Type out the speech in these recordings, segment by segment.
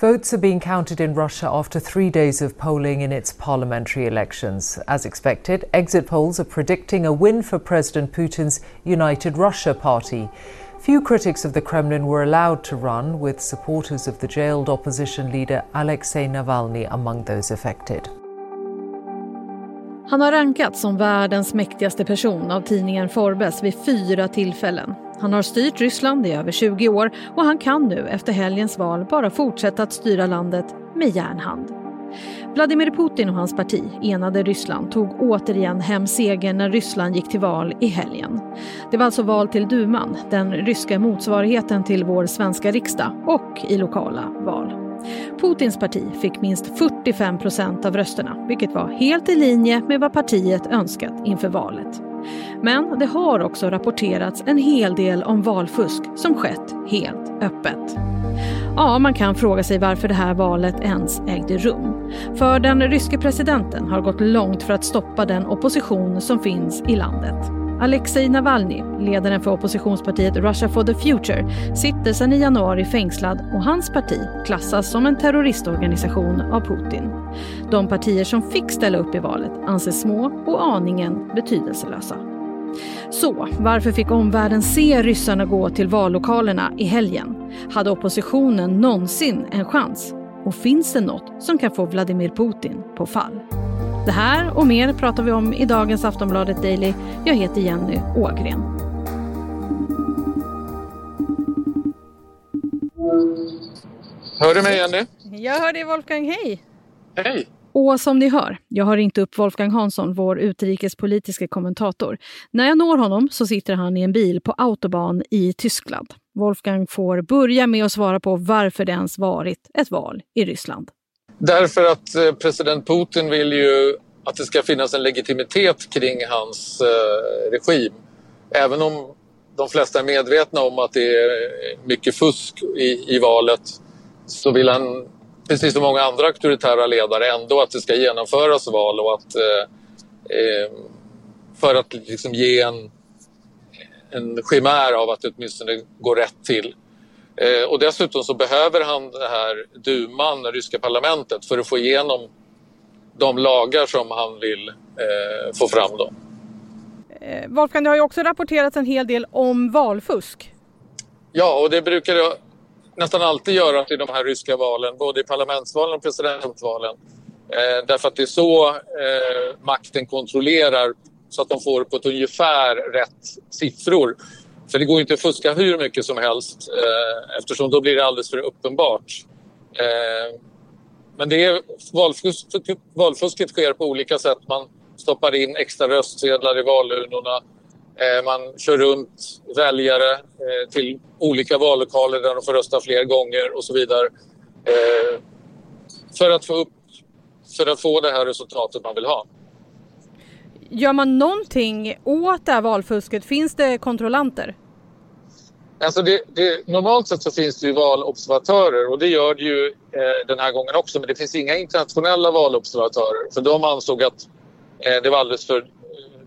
Votes are being counted in Russia after three days of polling in its parliamentary elections. As expected, exit polls are predicting a win for President Putin's United Russia party. Few critics of the Kremlin were allowed to run, with supporters of the jailed opposition leader Alexei Navalny among those affected. Han har rankats som världens mäktigaste person av tidningen Forbes vid fyra tillfällen. Han har styrt Ryssland i över 20 år och han kan nu efter helgens val bara fortsätta att styra landet med järnhand. Vladimir Putin och hans parti, Enade Ryssland, tog återigen hem segern när Ryssland gick till val i helgen. Det var alltså val till duman, den ryska motsvarigheten till vår svenska riksdag, och i lokala val. Putins parti fick minst 45 procent av rösterna, vilket var helt i linje med vad partiet önskat inför valet. Men det har också rapporterats en hel del om valfusk som skett helt öppet. Ja, man kan fråga sig varför det här valet ens ägde rum. För den ryske presidenten har gått långt för att stoppa den opposition som finns i landet. Alexej Navalny, ledaren för oppositionspartiet Russia for the Future, sitter sedan i januari fängslad och hans parti klassas som en terroristorganisation av Putin. De partier som fick ställa upp i valet anses små och aningen betydelselösa. Så varför fick omvärlden se ryssarna gå till vallokalerna i helgen? Hade oppositionen någonsin en chans? Och finns det något som kan få Vladimir Putin på fall? Det här och mer pratar vi om i dagens Aftonbladet Daily. Jag heter Jenny Ågren. Hör du mig Jenny? Jag hör dig Wolfgang, hej! Hej! Och som ni hör, jag har ringt upp Wolfgang Hansson, vår utrikespolitiska kommentator. När jag når honom så sitter han i en bil på autobahn i Tyskland. Wolfgang får börja med att svara på varför det ens varit ett val i Ryssland. Därför att eh, president Putin vill ju att det ska finnas en legitimitet kring hans eh, regim. Även om de flesta är medvetna om att det är mycket fusk i, i valet så vill han, precis som många andra auktoritära ledare, ändå att det ska genomföras val och att eh, eh för att liksom ge en, en skimär av att det åtminstone går rätt till. Eh, och dessutom så behöver han det här duman, det ryska parlamentet, för att få igenom de lagar som han vill eh, få fram. Då. Eh, Wolfgang, det har ju också rapporterats en hel del om valfusk. Ja, och det brukar det nästan alltid göra i de här ryska valen, både i parlamentsvalen och presidentvalen. Eh, därför att det är så eh, makten kontrollerar så att de får på ett ungefär rätt siffror. För det går inte att fuska hur mycket som helst eh, eftersom då blir det alldeles för uppenbart. Eh, men det är, valfusk, valfusket sker på olika sätt. Man stoppar in extra röstsedlar i valurnorna. Eh, man kör runt väljare eh, till olika vallokaler där de får rösta fler gånger och så vidare. Eh, för att få upp för att få det här resultatet man vill ha. Gör man någonting åt det här valfusket? Finns det kontrollanter? Alltså det, det, normalt sett så finns det ju valobservatörer och det gör det ju eh, den här gången också. Men det finns inga internationella valobservatörer för de ansåg att eh, det var alldeles för eh,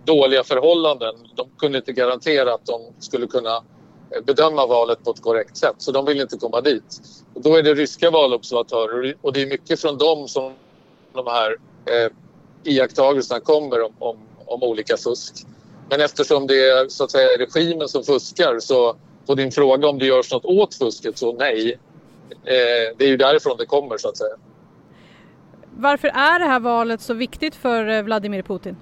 dåliga förhållanden. De kunde inte garantera att de skulle kunna eh, bedöma valet på ett korrekt sätt så de vill inte komma dit. Och då är det ryska valobservatörer och det är mycket från dem som de här eh, iakttagelserna kommer om, om, om olika fusk. Men eftersom det är så att säga regimen som fuskar så på din fråga om det görs något åt fusket så nej. Eh, det är ju därifrån det kommer så att säga. Varför är det här valet så viktigt för eh, Vladimir Putin?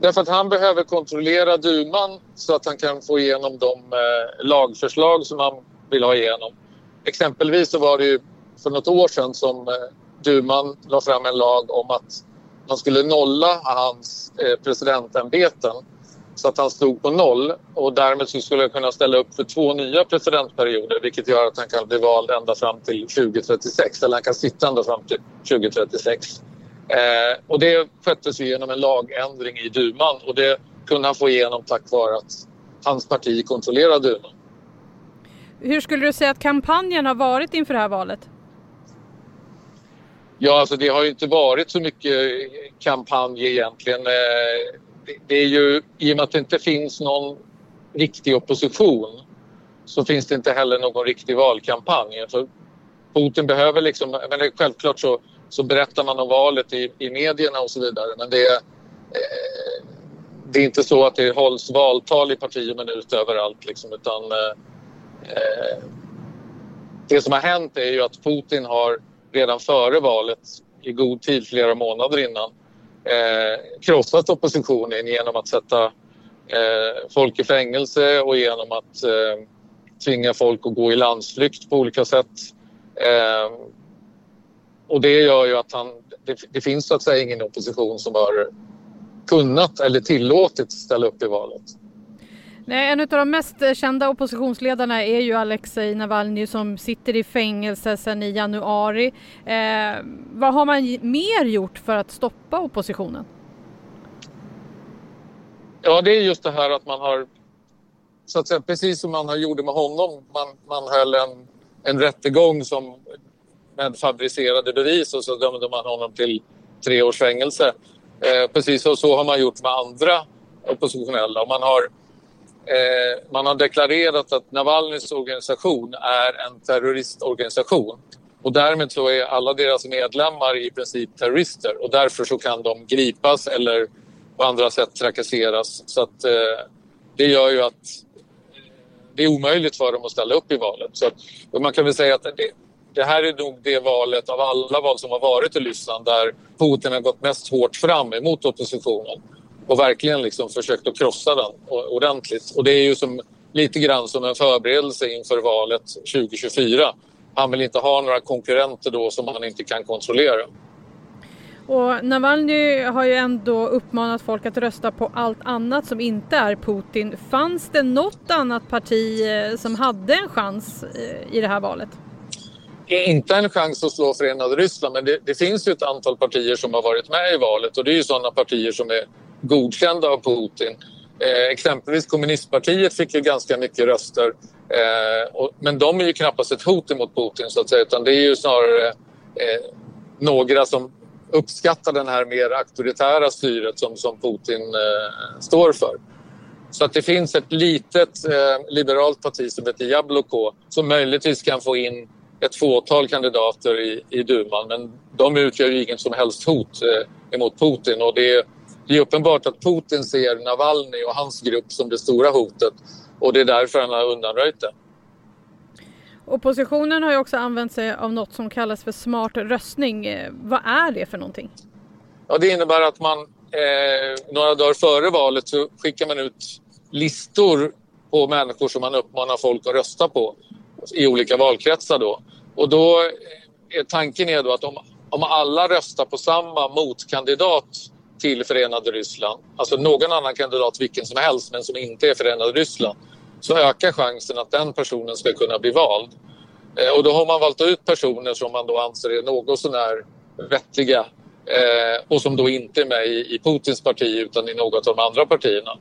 Därför att han behöver kontrollera duman så att han kan få igenom de eh, lagförslag som han vill ha igenom. Exempelvis så var det ju för något år sedan som eh, duman la fram en lag om att man skulle nolla hans eh, presidentämbeten så att han stod på noll och därmed så skulle han kunna ställa upp för två nya presidentperioder vilket gör att han kan bli vald ända fram till 2036 eller han kan sitta ända fram till 2036. Eh, och det sköttes genom en lagändring i duman och det kunde han få igenom tack vare att hans parti kontrollerar duman. Hur skulle du säga att kampanjen har varit inför det här valet? Ja, alltså det har ju inte varit så mycket kampanj egentligen. Eh, det är ju, i och med att det inte finns någon riktig opposition så finns det inte heller någon riktig valkampanj. För Putin behöver liksom, men det, självklart så, så berättar man om valet i, i medierna och så vidare men det, eh, det är inte så att det hålls valtal i parti och minut överallt liksom, utan eh, eh det som har hänt är ju att Putin har redan före valet i god tid, flera månader innan, eh, krossat oppositionen genom att sätta eh, folk i fängelse och genom att eh, tvinga folk att gå i landsflykt på olika sätt. Eh, och det gör ju att han, det, det, finns så att säga ingen opposition som har kunnat eller tillåtit ställa upp i valet. Nej, en av de mest eh, kända oppositionsledarna är ju Alexej Navalny som sitter i fängelse sedan i januari. Eh, vad har man mer gjort för att stoppa oppositionen? Ja, det är just det här att man har, så att säga, precis som man gjorde med honom, man, man höll en, en rättegång som, med fabricerade bevis och så dömde man honom till tre års fängelse. Eh, precis så, så har man gjort med andra oppositionella. och man har Eh, man har deklarerat att Navalnys organisation är en terroristorganisation. Och därmed så är alla deras medlemmar i princip terrorister och därför så kan de gripas eller på andra sätt trakasseras. Så att, eh, det gör ju att eh, det är omöjligt för dem att ställa upp i valet. Så att, man kan väl säga att det, det här är nog det valet av alla val som har varit i Ryssland där Putin har gått mest hårt fram emot oppositionen och verkligen liksom försökt att krossa den ordentligt. Och det är ju som, lite grann som en förberedelse inför valet 2024. Han vill inte ha några konkurrenter då som han inte kan kontrollera. Och Navalny har ju ändå uppmanat folk att rösta på allt annat som inte är Putin. Fanns det något annat parti eh, som hade en chans eh, i det här valet? Inte en chans att slå Förenade Ryssland men det, det finns ju ett antal partier som har varit med i valet och det är ju sådana partier som är godkända av Putin. Eh, exempelvis kommunistpartiet fick ju ganska mycket röster. Eh, och, men de är ju knappast ett hot mot Putin så att säga utan det är ju snarare eh, några som uppskattar den här mer auktoritära styret som, som Putin eh, står för. Så att det finns ett litet eh, liberalt parti som heter Jabloko som möjligtvis kan få in ett fåtal kandidater i, i duman men de utgör ju ingen som helst hot eh, emot Putin och det det är uppenbart att Putin ser Navalny och hans grupp som det stora hotet och det är därför han har undanröjt det. Oppositionen har ju också använt sig av något som kallas för smart röstning. Eh, vad är det för någonting? Ja, det innebär att man eh, några dagar före valet så skickar man ut listor på människor som man uppmanar folk att rösta på i olika valkretsar. Då. Och då är tanken är då att om, om alla röstar på samma motkandidat till Förenade Ryssland, alltså någon annan kandidat vilken som helst men som inte är Förenade Ryssland, så ökar chansen att den personen ska kunna bli vald. Eh, och då har man valt ut personer som man då anser är något sånär vettiga eh, och som då inte är med i, i Putins parti utan i något av de andra partierna.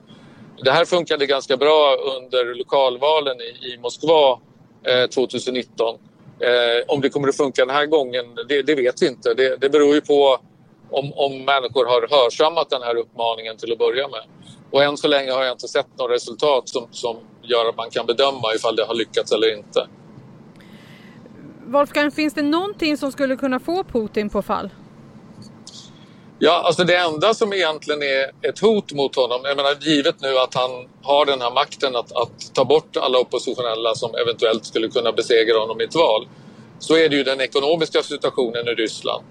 Det här funkade ganska bra under lokalvalen i, i Moskva eh, 2019. Eh, om det kommer att funka den här gången, det, det vet vi inte. Det, det beror ju på om, om människor har hörsammat den här uppmaningen till att börja med. Och än så länge har jag inte sett något resultat som, som gör att man kan bedöma ifall det har lyckats eller inte. Wolfgang, finns det någonting som skulle kunna få Putin på fall? Ja, alltså det enda som egentligen är ett hot mot honom, jag menar givet nu att han har den här makten att, att ta bort alla oppositionella som eventuellt skulle kunna besegra honom i ett val, så är det ju den ekonomiska situationen i Ryssland.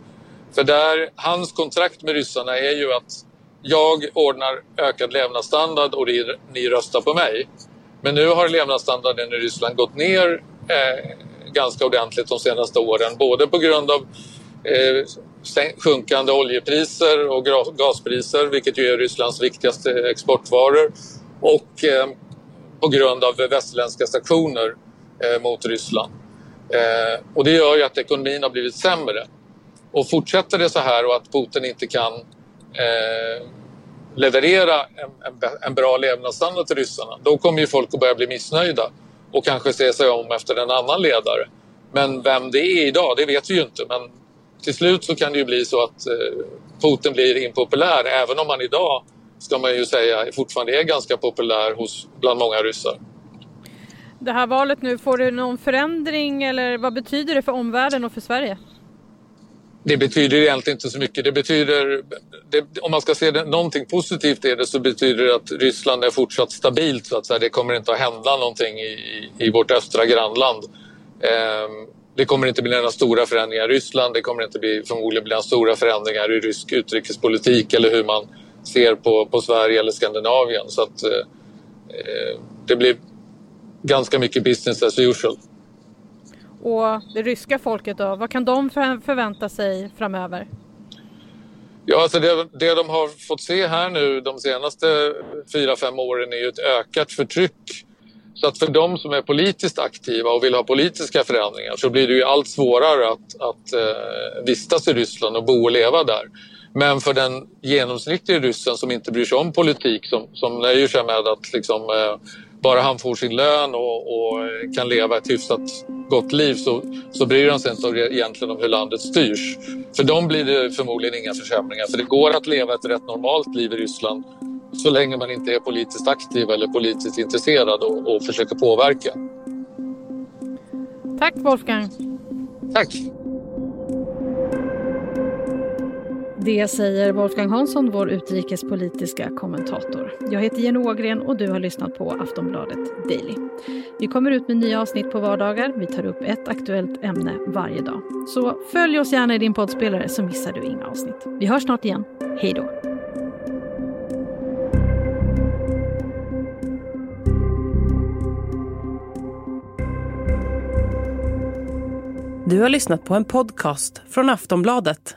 För där, hans kontrakt med ryssarna är ju att jag ordnar ökad levnadsstandard och ni röstar på mig. Men nu har levnadsstandarden i Ryssland gått ner eh, ganska ordentligt de senaste åren. Både på grund av eh, sjunkande oljepriser och gaspriser, vilket ju är Rysslands viktigaste exportvaror. Och eh, på grund av västerländska sanktioner eh, mot Ryssland. Eh, och det gör ju att ekonomin har blivit sämre. Och fortsätter det så här och att Putin inte kan eh, leverera en, en, en, bra levnadsstandard till ryssarna, då kommer ju folk att börja bli missnöjda och kanske se sig om efter en annan ledare. Men vem det är idag, det vet vi ju inte. Men till slut så kan det ju bli så att eh, Putin blir impopulär, även om han idag, ska man ju säga, fortfarande är ganska populär hos, bland många ryssar. Det här valet nu, får det någon förändring eller vad betyder det för omvärlden och för Sverige? Det betyder egentligen inte så mycket. Det betyder, det, om man ska se det, någonting positivt i det så betyder det att Ryssland är fortsatt stabilt. Så att säga. Det kommer inte att hända någonting i, i vårt östra grannland. Eh, det kommer inte bli några stora förändringar i Ryssland. Det kommer inte bli, förmodligen bli några stora förändringar i rysk utrikespolitik eller hur man ser på, på Sverige eller Skandinavien. Så att, eh, eh det blir ganska mycket business as usual. Och det ryska folket då, vad kan de förvänta sig framöver? Ja, alltså det, det de har fått se här nu de senaste fyra, fem åren är ju ett ökat förtryck. Så att för de som är politiskt aktiva och vill ha politiska förändringar så blir det ju allt svårare att, att eh, vistas i Ryssland och bo och leva där. Men för den genomsnittliga ryssen som inte bryr sig om politik, som, som nöjer sig med att liksom, eh, bara han får sin lön och, och, kan leva ett hyfsat gott liv så, så bryr han sig inte egentligen om hur landet styrs. För dem blir det förmodligen inga försämringar. För det går att leva ett rätt normalt liv i Ryssland så länge man inte är politiskt aktiv eller politiskt intresserad och, och försöker påverka. Tack Wolfgang. Tack. Det säger Wolfgang Hansson, vår utrikespolitiska kommentator. Jag heter Jenny Ågren och du har lyssnat på Aftonbladet Daily. Vi kommer ut med nya avsnitt på vardagar. Vi tar upp ett aktuellt ämne varje dag. Så följ oss gärna i din poddspelare så missar du inga avsnitt. Vi hörs snart igen. Hej då! Du har lyssnat på en podcast från Aftonbladet.